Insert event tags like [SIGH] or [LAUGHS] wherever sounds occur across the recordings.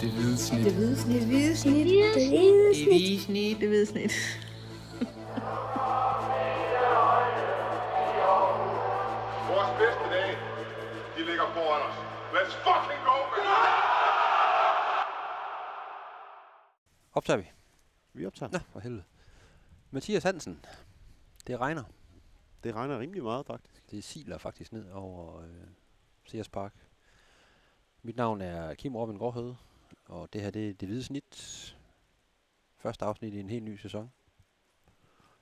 Det hvide snit. Det hvide snit. Det hvide snit. Det hvide Det hvide snit. Det hvide snit. [LAUGHS] Vores bedste dage, de ligger foran os. Let's fucking go, man! Optager vi? Vi optager. Nå, for helvede. Mathias Hansen. Det regner. Det regner rimelig meget, faktisk. Det siler faktisk ned over øh, Sears Park. Mit navn er Kim Robin Gårdhøde, og det her det er det hvide snit. Første afsnit i en helt ny sæson.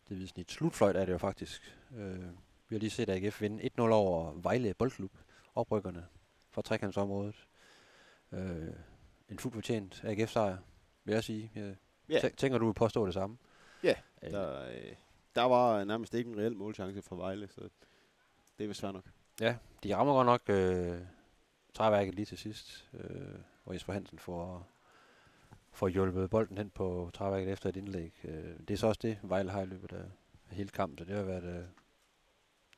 Det hvide snit. Slutfløjt er det jo faktisk. Øh, vi har lige set AGF vinde 1-0 over Vejle Boldklub. Oprykkerne fra trekantsområdet. Øh, en fuldt fortjent AGF-sejr, vil jeg sige. Jeg tæ- tænker, du vil påstå det samme? Ja, Øh, der, øh, der var nærmest ikke en reel målchance fra Vejle, så det er vist svært nok. Ja, de rammer godt nok øh, træværket lige til sidst, øh, hvor Jesper Hansen får, får hjulpet bolden hen på træværket efter et indlæg. Øh, det er så også det, Vejle har i løbet af, af hele kampen, så det har været, øh,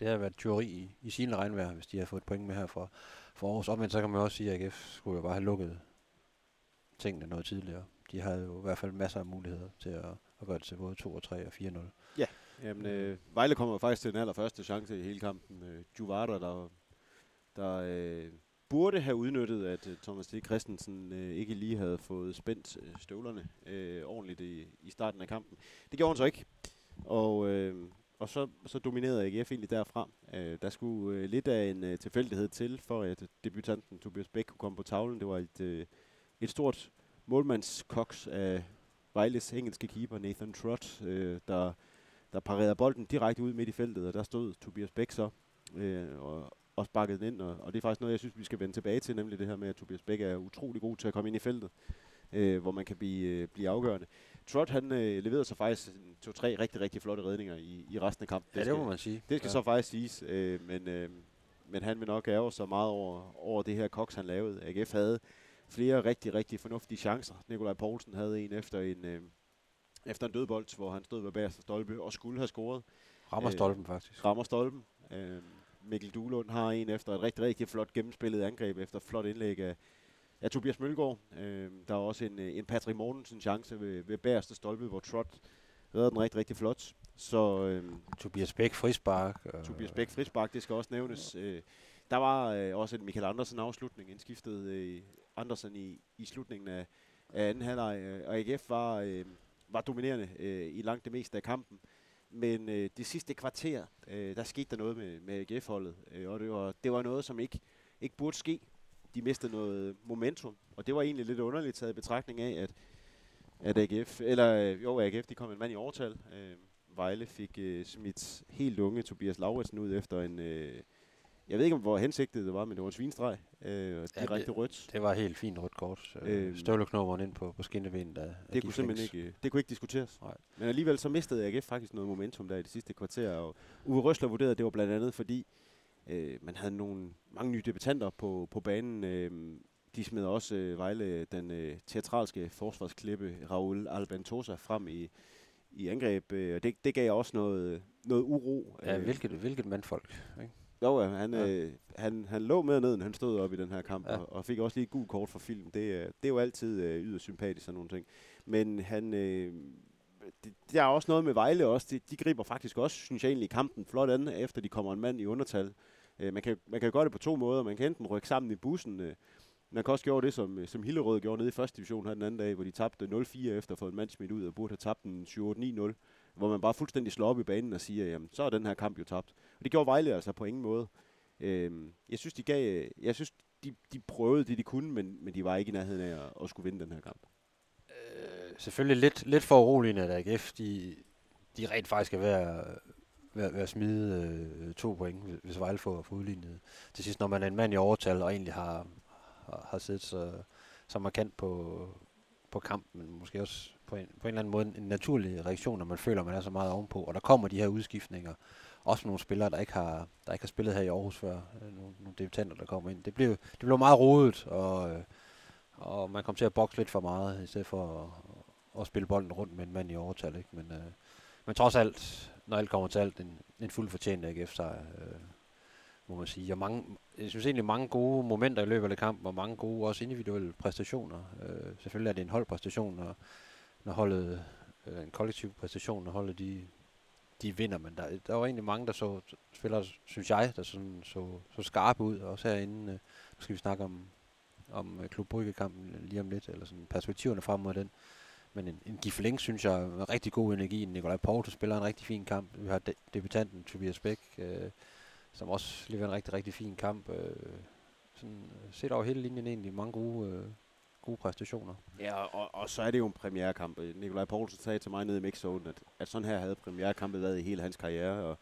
det har været teori i, i sine regnvejr, hvis de har fået et point med her for, for Aarhus. Omvendt så kan man også sige, at AGF skulle jo bare have lukket tingene noget tidligere. De havde jo i hvert fald masser af muligheder til at, at gøre det til både 2 og 3 og 4-0. Ja, Jamen, øh, Vejle kommer jo faktisk til den allerførste chance i hele kampen. Øh, Juvada, der, der øh, burde have udnyttet, at øh, Thomas D. Christensen øh, ikke lige havde fået spændt øh, støvlerne øh, ordentligt i, i starten af kampen. Det gjorde han så ikke. Og, øh, og så, så dominerede AGF egentlig derfra. Øh, der skulle øh, lidt af en øh, tilfældighed til, for at øh, debutanten Tobias Bæk kunne komme på tavlen. Det var et, øh, et stort målmandskoks af Vejles engelske keeper Nathan Trott, øh, der der parerede bolden direkte ud midt i feltet, og der stod Tobias Bæk så øh, og, og sparkede den ind, og, og det er faktisk noget, jeg synes, vi skal vende tilbage til, nemlig det her med, at Tobias Bæk er utrolig god til at komme ind i feltet, øh, hvor man kan blive, øh, blive afgørende. Trot, han øh, leverede så faktisk to-tre rigtig, rigtig flotte redninger i, i resten af kampen. Ja, det skal- må man sige. det skal ja. så faktisk siges, øh, men, øh, men han vil nok ærge sig meget over, over det her koks, han lavede. AGF havde flere rigtig, rigtig fornuftige chancer. Nikolaj Poulsen havde en efter en, øh, efter en dødbold, hvor han stod ved bagerste stolpe og skulle have scoret. Rammer øh, stolpen faktisk. Rammer stolpen. Øh, Mikkel Duelund har en efter et rigtig, rigtig flot gennemspillet angreb, efter flot indlæg af, af Tobias Mølgaard. Øh, der er også en, øh, en Patrick Mortensen chance ved, ved bagerste stolpe, hvor Trot redder den rigtig, rigtig flot. Så øh, Tobias Bæk frispark. Og Tobias Bæk frispark, det skal også nævnes. Øh, der var øh, også en Michael Andersen afslutning, en skiftet øh, Andersen i, i slutningen af, af anden halvleg, øh, og AGF var, øh, var dominerende øh, i langt det meste af kampen. Men øh, det sidste kvarter, øh, der skete der noget med, med AGF-holdet, øh, og det var, det var noget, som ikke, ikke burde ske. De mistede noget momentum, og det var egentlig lidt underligt taget i betragtning af, at, at AGF, eller øh, jo, AGF, de kom en mand i overtal. Øh, Vejle fik øh, smidt helt unge Tobias Lauritsen ud efter en... Øh, jeg ved ikke, hvor hensigtet det var, men det var en svinstreg. Øh, og Ja, direkte det- rødt. Det var helt fint rødt kort. Øh, Øhm. Støvleknopperen ind på, på skinnebenet. Der, Det kunne simpelthen ikke, øh, det kunne ikke diskuteres. Nej. Men alligevel så mistede AGF faktisk noget momentum der i det sidste kvarter. Og Uwe Røsler vurderede, at det var blandt andet fordi, øh, man havde nogle, mange nye debutanter på, på banen. Øh, de smed også øh, Vejle den øh, teatralske forsvarsklippe Raul Albantosa frem i, i angreb. Øh, og det, det gav også noget, noget uro. Ja, Øh, hvilket, hvilket mandfolk. Ikke? Jo, ja, han, Ja. Øh, han, han lå med ned, når han stod op i den her kamp, Ja. og, og fik også lige et gult kort for film. Det, er- det er jo altid øh, yderst sympatisk sådan nogle ting. Men han, øh, det, der er også noget med Vejle også. De, de griber faktisk også, synes jeg egentlig, kampen flot an, efter de kommer en mand i undertal. Øh, man, kan, man kan gøre det på to måder. Man kan enten rykke sammen i bussen. Øh, man kan også gøre det, som, øh, som Hillerød gjorde nede i første division her den anden dag, hvor de tabte 0-4 efter at få en mand smidt ud, og burde have tabt en 7-8-9-0 hvor man bare fuldstændig slår op i banen og siger, jamen, så er den her kamp jo tabt. Og det gjorde Vejle altså på ingen måde. Øh, jeg synes, de gav, jeg synes, de, de prøvede det, de kunne, men, men de var ikke i nærheden af at, at skulle vinde den her kamp. Øh, selvfølgelig lidt, lidt for uroligende, at AGF, de, de rent faktisk er ved at, ved, ved at smide øh, to point, hvis- hvis Vejle får, får udlignet. Til sidst, når man er en mand i overtal, og egentlig har, har, har siddet så, så markant på, på kampen, men måske også på en, på en eller anden måde en naturlig reaktion, når man føler, at man er så meget ovenpå. Og der kommer de her udskiftninger, også nogle spillere, der ikke har, der ikke har spillet her i Aarhus før, øh, nogle, nogle debutanter, der kommer ind. Det blev, det blev meget rodet, og, øh, og man kom til at bokse lidt for meget, i stedet for at, at spille bolden rundt med en mand i overtal. Ikke? Men, øh, men trods alt, når alt kommer til alt, en, en fuld fortjent AGF-sejr. Øh, må man sige. Og mange, jeg synes egentlig mange gode momenter i løbet af kampen, og mange gode også individuelle præstationer. Øh, selvfølgelig er det en holdpræstation, og når holdet, øh, en kollektiv præstation, når holdet de, de vinder, men der, der var egentlig mange, der så spillere, synes jeg, der sådan, så, så skarpe ud, også herinde, øh, nu skal vi snakke om, om øh, Klub Brygge-kampen lige om lidt, eller sådan perspektiverne frem mod den. Men en, en Gifling, synes jeg, er rigtig god energi. Nikolaj Porto spiller en rigtig fin kamp. Vi har de, debutanten Tobias Bæk, øh, som også leverer en rigtig, rigtig fin kamp. Øh, sådan, øh, set over hele linjen egentlig mange gode, øh, gode præstationer. Ja, og, og så er det jo en premierekamp. Nikolaj Poulsen sagde til mig nede i mixzone, at, at sådan her havde premierekampet været i hele hans karriere. Og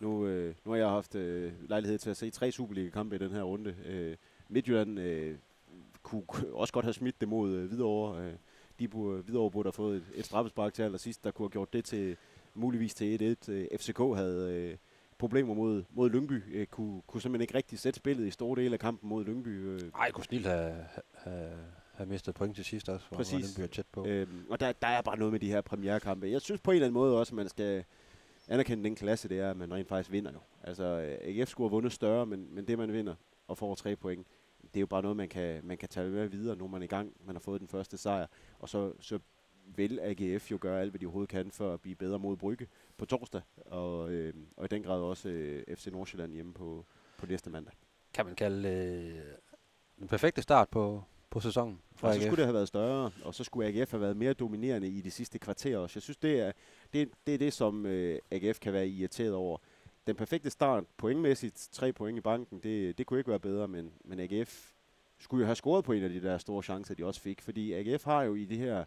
nu, øh, nu har jeg haft øh, lejlighed til at se tre Superliga-kampe i den her runde. Øh, Midtjylland øh, kunne [LAUGHS] også godt have smidt det mod øh, Hvidovre. Øh, de burde, Hvidovre burde have fået et, et straffespark til allersidst, der kunne have gjort det til muligvis til 1-1. Øh, FCK havde øh, problemer mod, mod Lyngby, øh, kunne, kunne simpelthen ikke rigtig sætte spillet i store dele af kampen mod Lyngby. Øh. Ej, kunne snilt have, have, have mistet point til sidst også, hvor, Præcis. hvor Lyngby er tæt på. Øhm, og der, der er bare noget med de her premierekampe. Jeg synes på en eller anden måde også, at man skal anerkende den klasse, det er, at man rent faktisk vinder jo. Altså, AGF skulle have vundet større, men, men det man vinder og får tre point, det er jo bare noget, man kan, man kan tage med videre, når man er i gang. Man har fået den første sejr, og så, så vil AGF jo gøre alt, hvad de overhovedet kan, for at blive bedre mod Brygge på torsdag, og, øh, og i den grad også øh, FC Nordsjælland hjemme på, på næste mandag. Kan man kalde øh, den perfekte start på, på sæsonen og så skulle det have været større, og så skulle AGF have været mere dominerende i de sidste kvarterer også. Jeg synes, det er det, det, er det som øh, AGF kan være irriteret over. Den perfekte start, pointmæssigt, tre point i banken, det, det kunne ikke være bedre, men, men AGF skulle jo have scoret på en af de der store chancer, de også fik, fordi AGF har jo i det her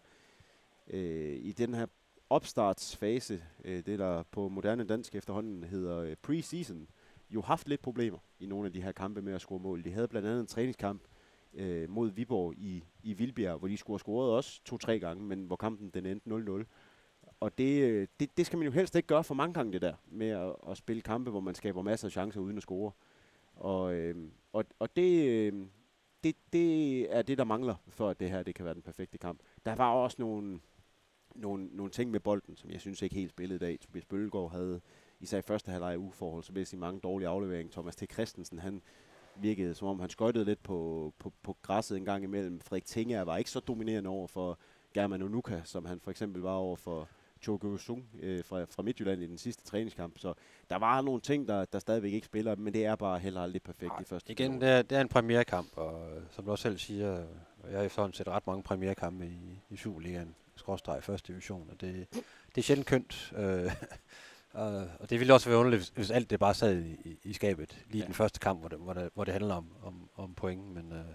øh, i den her opstartsfase, øh, det der på moderne dansk efterhånden hedder øh, preseason, jo haft lidt problemer i nogle af de her kampe med at score mål. De havde blandt andet en træningskamp øh, mod Viborg i, i Vildbjerg, hvor de skulle have scoret også to-tre gange, men hvor kampen den endte 0-0. Og det, øh, det, det skal man jo helst ikke gøre for mange gange, det der, med at, at spille kampe, hvor man skaber masser af chancer uden at score. Og, øh, og, og det, øh, det, det er det, der mangler, for at det her det kan være den perfekte kamp. Der var også nogle, nogle, nogle ting med bolden, som jeg synes ikke helt spillede i dag. Tobias Bøllegaard havde især i første halvleg uforhold, så vil jeg sige mange dårlige afleveringer. Thomas T. Christensen, han virkede som om han skøjtede lidt på, på, på græsset en gang imellem. Frederik Tinger var ikke så dominerende over for German Onuka, som han for eksempel var over for Chogo Sung øh, fra, fra Midtjylland i den sidste træningskamp. Så der var nogle ting, der, der stadigvæk ikke spiller, men det er bare heller aldrig perfekt Ej, i første Igen, det er, det er en premierkamp, og som du også selv siger, jeg har sådan set ret mange premierkampe i, i Superligaen, skråstreg første division, og det, det er sjældent kønt. Øh, og, og det ville også være underligt, hvis alt det bare sad i, i, skabet, lige ja. den første kamp, hvor det, hvor det, hvor det handler om, om, om point, men... Øh,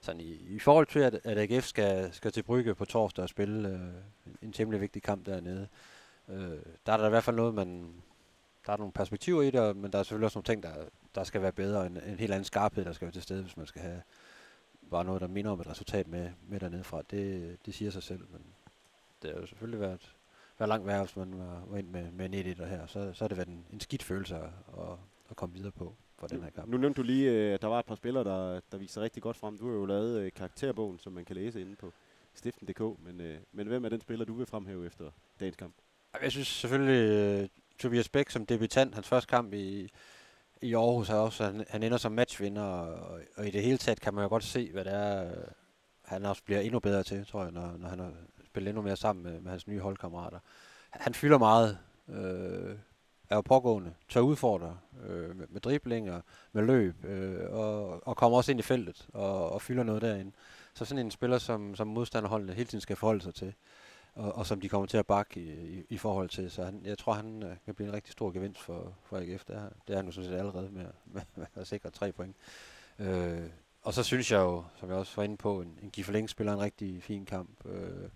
sådan i, i forhold til, at, at AGF skal, skal til Brygge på torsdag og spille øh, en temmelig vigtig kamp dernede, øh, der er der i hvert fald noget, man, der er nogle perspektiver i det, men der er selvfølgelig også nogle ting, der, der skal være bedre, en, en helt anden skarphed, der skal være til stede, hvis man skal have bare noget, der minder om et resultat med, med dernede fra. Det, det siger sig selv, men det har jo selvfølgelig været, været langt værre, hvis man var, var ind med, med en 1 her. Så, så har det været en, en skidt følelse at, at komme videre på for den her kamp. Nu nævnte du lige, øh, at der var et par spillere, der, der viser rigtig godt frem. Du har jo lavet øh, karakterbogen, som man kan læse inde på stiften.dk, men, øh, men hvem er den spiller, du vil fremhæve efter dagens kamp? Jeg synes selvfølgelig, uh, Tobias Bæk som debutant, hans første kamp i, i Aarhus, er også, han, han ender som matchvinder, og, og i det hele taget kan man jo godt se, hvad det er, han også bliver endnu bedre til, tror jeg, når, når han spille endnu mere sammen med, med hans nye holdkammerater. Han fylder meget, øh, er jo pågående, tør udfordre øh, med, med driblinger, med løb, øh, og, og kommer også ind i feltet og, og fylder noget derinde. Så sådan en spiller, som, som modstanderholdene hele tiden skal forholde sig til, og, og som de kommer til at bakke i, i, i forhold til. Så han, jeg tror, han øh, kan blive en rigtig stor gevinst for, for AGF. Det er, det er han jo sådan set allerede med, [LAUGHS] med, med at sikre tre point. Øh, og så synes jeg jo, som jeg også var inde på, en, en Giffeling spiller en rigtig fin kamp. Øh,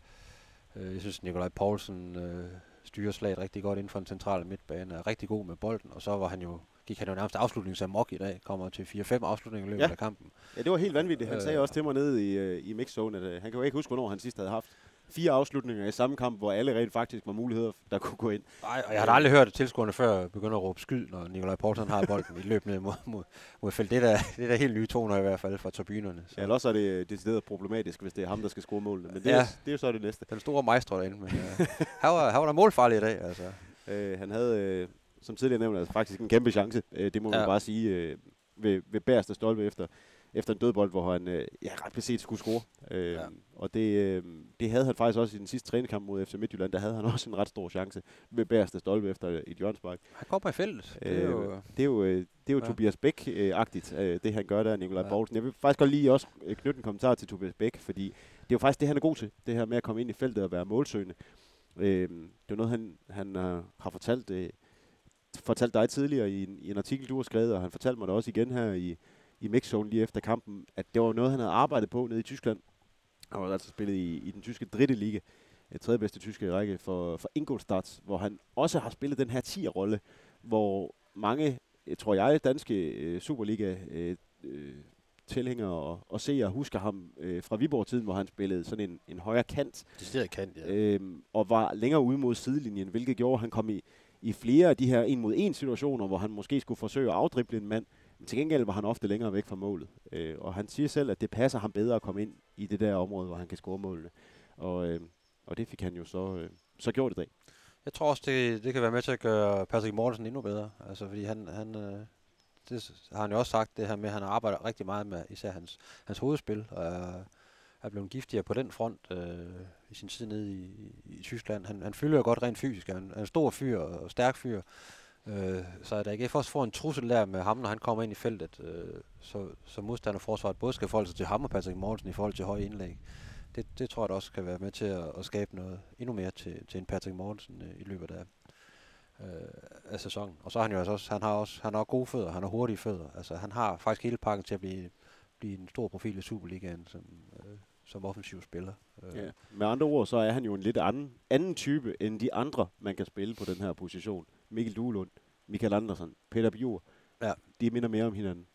jeg synes, Nikolaj Poulsen... Øh, styrer slaget rigtig godt inden for en central midtbane, er rigtig god med bolden, og så var han jo gik han jo nærmest afslutningsamok i dag, kommer til 4-5 afslutninger i løbet ja. af kampen. Ja, det var helt vanvittigt. Han øh, sagde også til mig nede i, uh, i mixzone, at han kan jo ikke huske, hvornår han sidst havde haft fire afslutninger i samme kamp, hvor alle rent faktisk var muligheder, der kunne gå ind. Nej, og jeg har aldrig hørt tilskuerne før begynde at råbe skyd, når Nikolaj Poulsen har bolden i løbende mod, mod, mod felt. Det er, det er der helt nye toner i hvert fald fra tribunerne. Så. Ja, eller også er det decideret problematisk, hvis det er ham, der skal score målene. Men det, ja. er, det er jo så det næste. Den store maestro derinde. Men, uh, her, var, her var der målfarlig i dag. Altså. Øh, han havde, øh, som tidligere nævnt, altså faktisk en kæmpe chance. Øh, det må ja. man bare sige. Øh, ved, ved bærste stolpe efter, efter en dødbold, hvor han øh, ja, ret beset skulle score. Øh, Ja. Og det, øh, det havde han faktisk også i den sidste træningskamp mod FC Midtjylland. Der havde han [LAUGHS] også en ret stor chance ved bærste stolpe efter et hjørnspark. Han kommer i feltet. Det er Øh, jo, Det er jo, øh, det er jo Ja. Tobias Bæk-agtigt, øh, det han gør der, Nikolaj Ja. Poulsen. Jeg vil faktisk godt lige også øh, knytte en kommentar til Tobias Bæk, fordi det er jo faktisk det, han er god til. Det her med at komme ind i feltet og være målsøgende. Øh, det er noget, han, han øh, har fortalt, øh, fortalt dig tidligere i en, i en artikel, du har skrevet, og han fortalte mig det også igen her i, i mixzone lige efter kampen, at det var noget, han havde arbejdet på nede i Tyskland. Han var altså spillet i, i den tyske dritte liga, øh, tredje bedste tyske række for, for Ingolstadt, hvor han også har spillet den her 10'er-rolle, hvor mange, øh, tror jeg, danske øh, Superliga øh, øh, tilhængere og, og seere husker ham øh, fra Viborg-tiden, hvor han spillede sådan en, en højre kant, decideret kant, ja. øhm, og var længere ude mod sidelinjen, hvilket gjorde, at han kom i, i flere af de her en mod en situationer, hvor han måske skulle forsøge at afdrible en mand, men til gengæld var han ofte længere væk fra målet. Øh, og han siger selv, at det passer ham bedre at komme ind i det der område, hvor han kan score målene. Og, øh, og det fik han jo så, øh, så gjort i dag. Jeg tror også, det, det kan være med til at gøre Patrick Mortensen endnu bedre. Altså, fordi han, han øh, det har han jo også sagt, det her med, at han arbejder rigtig meget med især hans, hans hovedspil, og er, er blevet giftigere på den front øh, i sin tid nede i, i, i Tyskland. Han, han fylder jo godt rent fysisk. Han er en stor fyr og stærk fyr. Øh, så at AGF også får en trussel der med ham, når han kommer ind i feltet, øh, så, så modstanderforsvaret både skal forholde sig til ham og Patrick Mortensen i forhold til høje indlæg. Det, det tror jeg da også kan være med til at, at skabe noget endnu mere til, til en Patrick Mortensen øh, i løbet af, øh, af sæsonen. Og så har han jo altså også, han har også, han har også gode fødder, han har hurtige fødder. Altså han har faktisk hele pakken til at blive, blive en stor profil i Superligaen som, som offensiv spiller. Øh, Ja. Med andre ord, så er han jo en lidt anden, anden type end de andre, man kan spille på den her position. Mikkel Duelund, Michael Andersen, Peter Bjur. Ja. De minder mere om hinanden.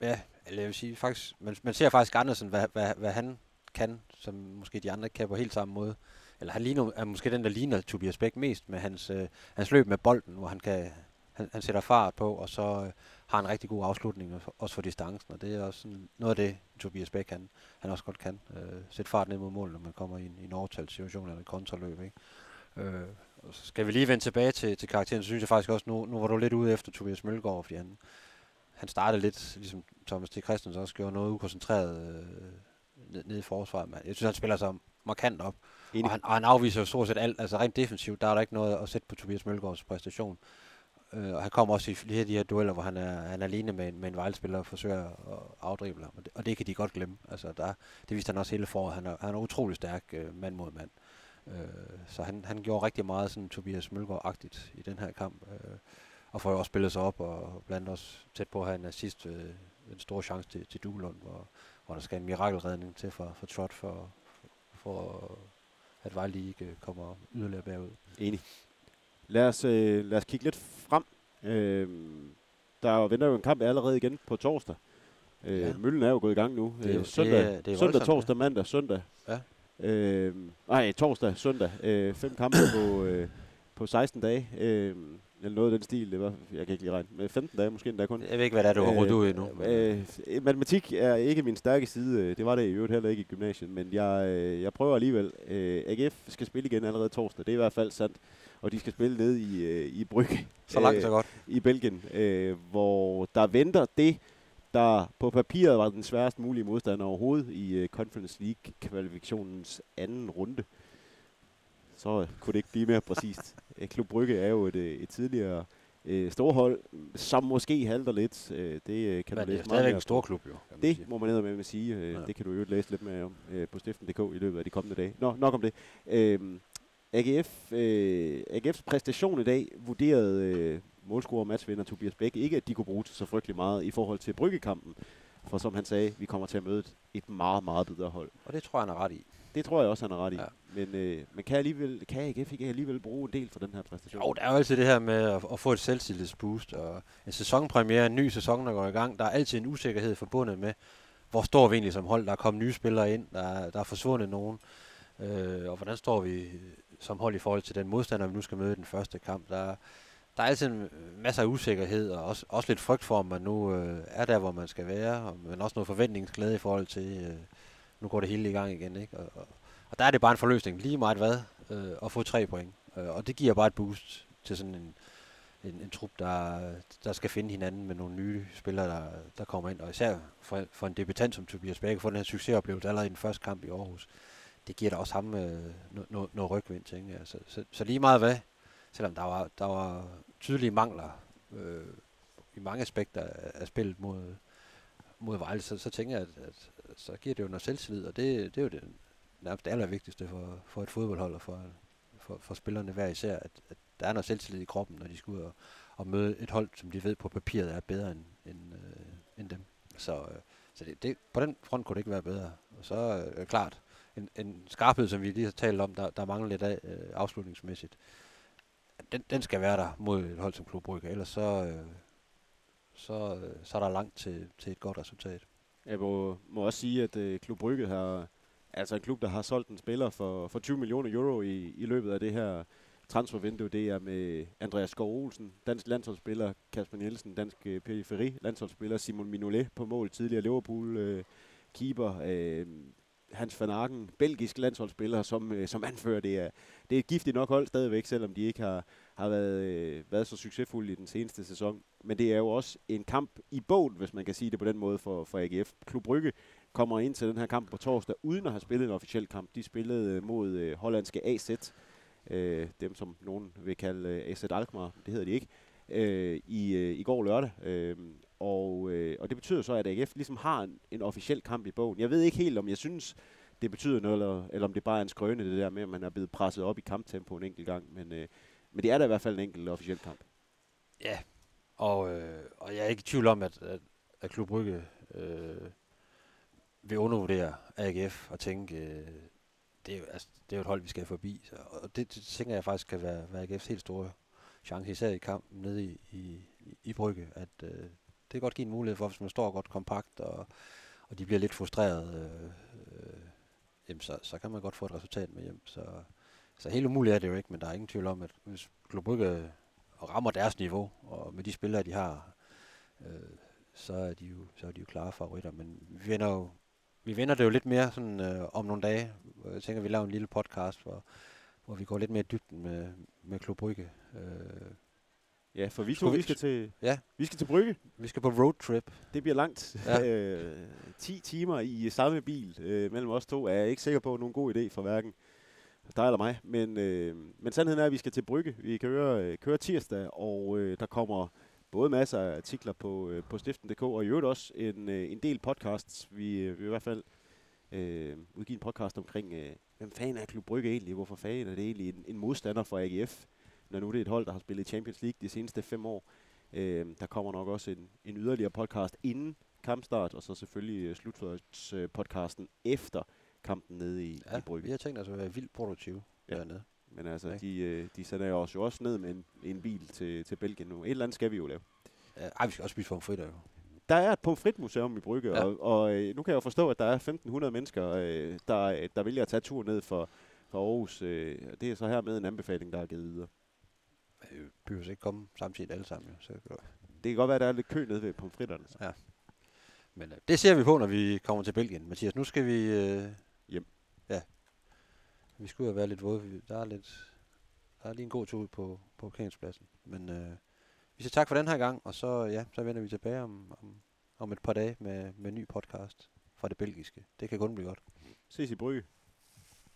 Ja, eller jeg vil sige, faktisk, man, man ser faktisk Andersen, hvad, hvad, hvad han kan, som måske de andre kan på helt samme måde. Eller han ligner, er måske den, der ligner Tobias Bæk mest med hans, øh, hans løb med bolden, hvor han kan han, han sætter fart på, og så øh, har en rigtig god afslutning, også- også for distancen, og det er også sådan noget af det, Tobias Bæk han, han også godt kan. Øh, sætte fart ned mod mål, når man kommer i en, i en overtalssituation eller en kontraløb. Ikke? Øh, og så skal vi lige vende tilbage til, til karakteren, så synes jeg faktisk også, nu, nu var du lidt ude efter Tobias Mølgaard, fordi han, han startede lidt, ligesom Thomas T. Christensen også gjorde, noget ukoncentreret øh, ned, ned i forsvaret. Men jeg synes, han spiller sig markant op. Enig. Og han, og han afviser jo stort set alt. Altså rent defensivt, der er der ikke noget at sætte på Tobias Mølgaards præstation. Øh, og han kommer også i flere af de her dueller, hvor han er, han er alene med, en- med en vejlspiller og forsøger at afdrible ham. Og det, og det kan de godt glemme. Altså, der, det viste han også hele foråret. Han er, han er utrolig stærk øh, mand mod mand. Øh, så han, han gjorde rigtig meget sådan Tobias Mølgaard-agtigt i den her kamp. Øh, og får jo også spillet sig op, og blandt også tæt på at have en assist, øh, en stor chance til, til Duelund, hvor, hvor der skal en mirakelredning til for, for Trot, for, for at Vejle ikke kommer yderligere bagud. Enig. Lad os, øh, lad os kigge lidt. Øh, der venter jo en kamp allerede igen på torsdag. Øh, Ja. Møllen er jo gået i gang nu. Det er Øh, søndag, det er- det er søndag torsdag, mandag, søndag. Ja. Øh, nej, torsdag, søndag. Øh, fem kampe på, øh, på 16 dage. Øh, eller noget af den stil. Det var, jeg kan ikke lige regne. Men 15 dage måske endda kun. Jeg ved ikke, hvad det er, du har rodet ud endnu. Øh, øh, matematik er ikke min stærke side. øh, Det var det i øvrigt heller ikke i gymnasiet. Men jeg, øh, jeg prøver alligevel. Øh, AGF skal spille igen allerede torsdag. Det er i hvert fald sandt. Og de skal spille ned i, øh, i Brygge så langt, øh, så godt. i Belgien. Øh, hvor der venter det, der på papiret var den sværest mulige modstander overhovedet i øh, Conference League-kvalifikationens anden runde. Så øh, kunne det ikke blive mere præcist. [LAUGHS] Øh, Klub Brygge er jo et, øh, et tidligere øh, storhold, som måske halter lidt. Øh, det øh, kan Men du det er læse stadigvæk en stor klub, jo. Det sige. må man med at sige. Øh, Ja. Det kan du jo læse lidt mere om øh, på stiften.dk i løbet af de kommende dage. Nå, nok om det. Øhm, AGF, øh, AGF's præstation i dag vurderede øh, målscorer og matchvinder Tobias Bæk ikke, at de kunne bruge så frygtelig meget i forhold til Bryggekampen. For som han sagde, vi kommer til at møde et- et meget, meget bedre hold. Og det tror jeg, han er ret i. Det tror jeg også, han er ret i. Ja. Men, øh, men kan, alligevel, kan AGF ikke alligevel bruge en del for den her præstation? Jo, der er jo altid det her med at, at få et selvtillidsboost, og en sæsonpremiere, en ny sæson, der går i gang. Der er altid en usikkerhed forbundet med, hvor står vi egentlig som hold. Der er kommet nye spillere ind, der, er- der er forsvundet nogen. Øh, og hvordan står vi som hold i forhold til den modstander, vi nu skal møde i den første kamp. Der, der er altid en masser af usikkerhed, og også, også lidt frygt for, om man nu øh, er der, hvor man skal være, og, men også noget forventningsglæde i forhold til, øh, nu går det hele i gang igen. Ikke? Og, og, og der er det bare en forløsning, lige meget hvad, øh, at få tre point. Øh, og det giver bare et boost til sådan en, en, en trup, der, der skal finde hinanden med nogle nye spillere, der, der kommer ind. Og især for, for en debutant som Tobias Bæk, få den her succesoplevelse allerede i den første kamp i Aarhus. Det giver da også ham øh, noget no, no rygvind, tænker jeg. Så, så, så lige meget hvad, selvom der var, der var tydelige mangler øh, i mange aspekter af, af spillet mod, mod Vejle, så, så tænker jeg, at, at så giver det jo noget selvtillid, og det, det er jo det nærmest det allervigtigste for, for et fodboldhold og for, for, for spillerne hver især, at, at der er noget selvtillid i kroppen, når de skal ud og, og møde et hold, som de ved på papiret er bedre end, end, øh, end dem. Så, øh, så det, det, på den front kunne det ikke være bedre. Og så øh, er øh, klart, en, en skarphed, som vi lige har talt om, der, der mangler lidt af øh, afslutningsmæssigt, den, den skal være der mod et hold som Klub Brygge, ellers så, øh, så, øh, så er der langt til, til et godt resultat. Jeg må, må også sige, at øh, Klub Brygge har, altså en klub, der har solgt en spiller for, for 20 millioner euro i, i løbet af det her transfervindue, det er med Andreas Skov Olsen, dansk landsholdsspiller, Kasper Nielsen, dansk øh, periferi landsholdsspiller, Simon Minolet på mål, tidligere Liverpool øh, keeper, øh, Hans van Aken, belgisk landsholdsspiller, som, øh, som anfører. Det er, det er et giftigt nok hold stadigvæk, selvom de ikke har, har været, øh, været så succesfuld i den seneste sæson. Men det er jo også en kamp i bogen, hvis man kan sige det på den måde, for, for AGF. Klub Brygge kommer ind til den her kamp på torsdag, uden at have spillet en officiel kamp. De spillede øh, mod øh, hollandske AZ, øh, dem som nogen vil kalde øh, AZ Alkmaar, det hedder de ikke, øh, i, øh, i går lørdag. Øh, og, øh, og det betyder så, at AGF ligesom har en, en officiel kamp i bogen. Jeg ved ikke helt, om jeg synes, det betyder noget, eller, eller om det bare er en skrøne, det der med, at man er blevet presset op i kamptempo en enkelt gang. Men, øh, men det er da i hvert fald en enkelt officiel kamp. Ja, og, øh, og jeg er ikke i tvivl om, at, at, at Klub Brygge øh, vil undervurdere AGF og tænke, øh, det, er altså, det er jo et hold, vi skal forbi. Så, og det, det tænker jeg faktisk kan være, være AGF's helt store chance, især i kampen nede i, i, i Brygge, at øh, det kan godt give en mulighed for, hvis man står godt kompakt, og, og de bliver lidt frustreret, øh, øh, jamen så, så kan man godt få et resultat med hjem. Så, så helt umuligt er det jo ikke, men der er ingen tvivl om, at hvis Klub Brygge rammer deres niveau, og med de spillere, de har, øh, så, er de jo, så er de jo klare favoritter. Men vi vender jo vi vender det jo lidt mere sådan, øh, om nogle dage. Jeg tænker, vi laver en lille podcast, hvor, hvor vi går lidt mere i dybden med, med Klub Brygge. Øh, Ja, for vi to, vi- skal til, ja, vi skal til Brygge. vi skal på roadtrip. Det bliver langt. Ja. Ja. [LAUGHS] øh, 10 timer i samme bil øh, mellem os to er jeg ikke sikker på, at nogen god idé for hverken dig eller mig. Men, øh, men sandheden er, at vi skal til Brygge. Vi kører, øh, kører tirsdag, og øh, der kommer både masser af artikler på, øh, på stiften.dk, og i øvrigt også en, øh, en del podcasts. Vi øh, vil i hvert fald øh, udgive en podcast omkring, øh, hvem fanden er Klub Brygge egentlig? Hvorfor fanden er det egentlig en, en modstander for AGF? Når nu det er et hold, der har spillet Champions League de seneste fem år. Øh, der kommer nok også en, en yderligere podcast inden kampstart, og så selvfølgelig øh, slutførelsespodcasten øh, efter kampen nede i, Ja, i Brygge. vi har tænkt os at være vildt produktive Ja. ja. dernede. Men altså, Ikke? de, øh, de sender jo os jo også ned med en, en bil til, til Belgien nu. Et eller andet skal vi jo lave. Ja, ej, vi skal også spise pomfritter jo. Der er et pomfritmuseum i Brygge, Ja. ja. og, og øh, nu kan jeg jo forstå, at der er 1.500 mennesker, øh, der, der vælger at tage tur ned for, for Aarhus. Øh, det er så hermed en anbefaling, der er givet videre. Vi behøver ikke komme samtidig alle sammen jo. Så, det- Det kan godt være, at der er lidt kø nede ved pomfritterne. Så. men øh, det ser vi på, når vi kommer til Belgien. Mathias, nu skal vi... Øh. Ja. Vi skulle have været lidt våde. Der er lidt... Der er lige en god tur ud på, på parkeringspladsen. Men øh, vi siger tak for den her gang, og så, ja, så vender vi tilbage om, om, om et par dage med, med en ny podcast fra det belgiske. Det kan kun blive godt. Ses i Brygge.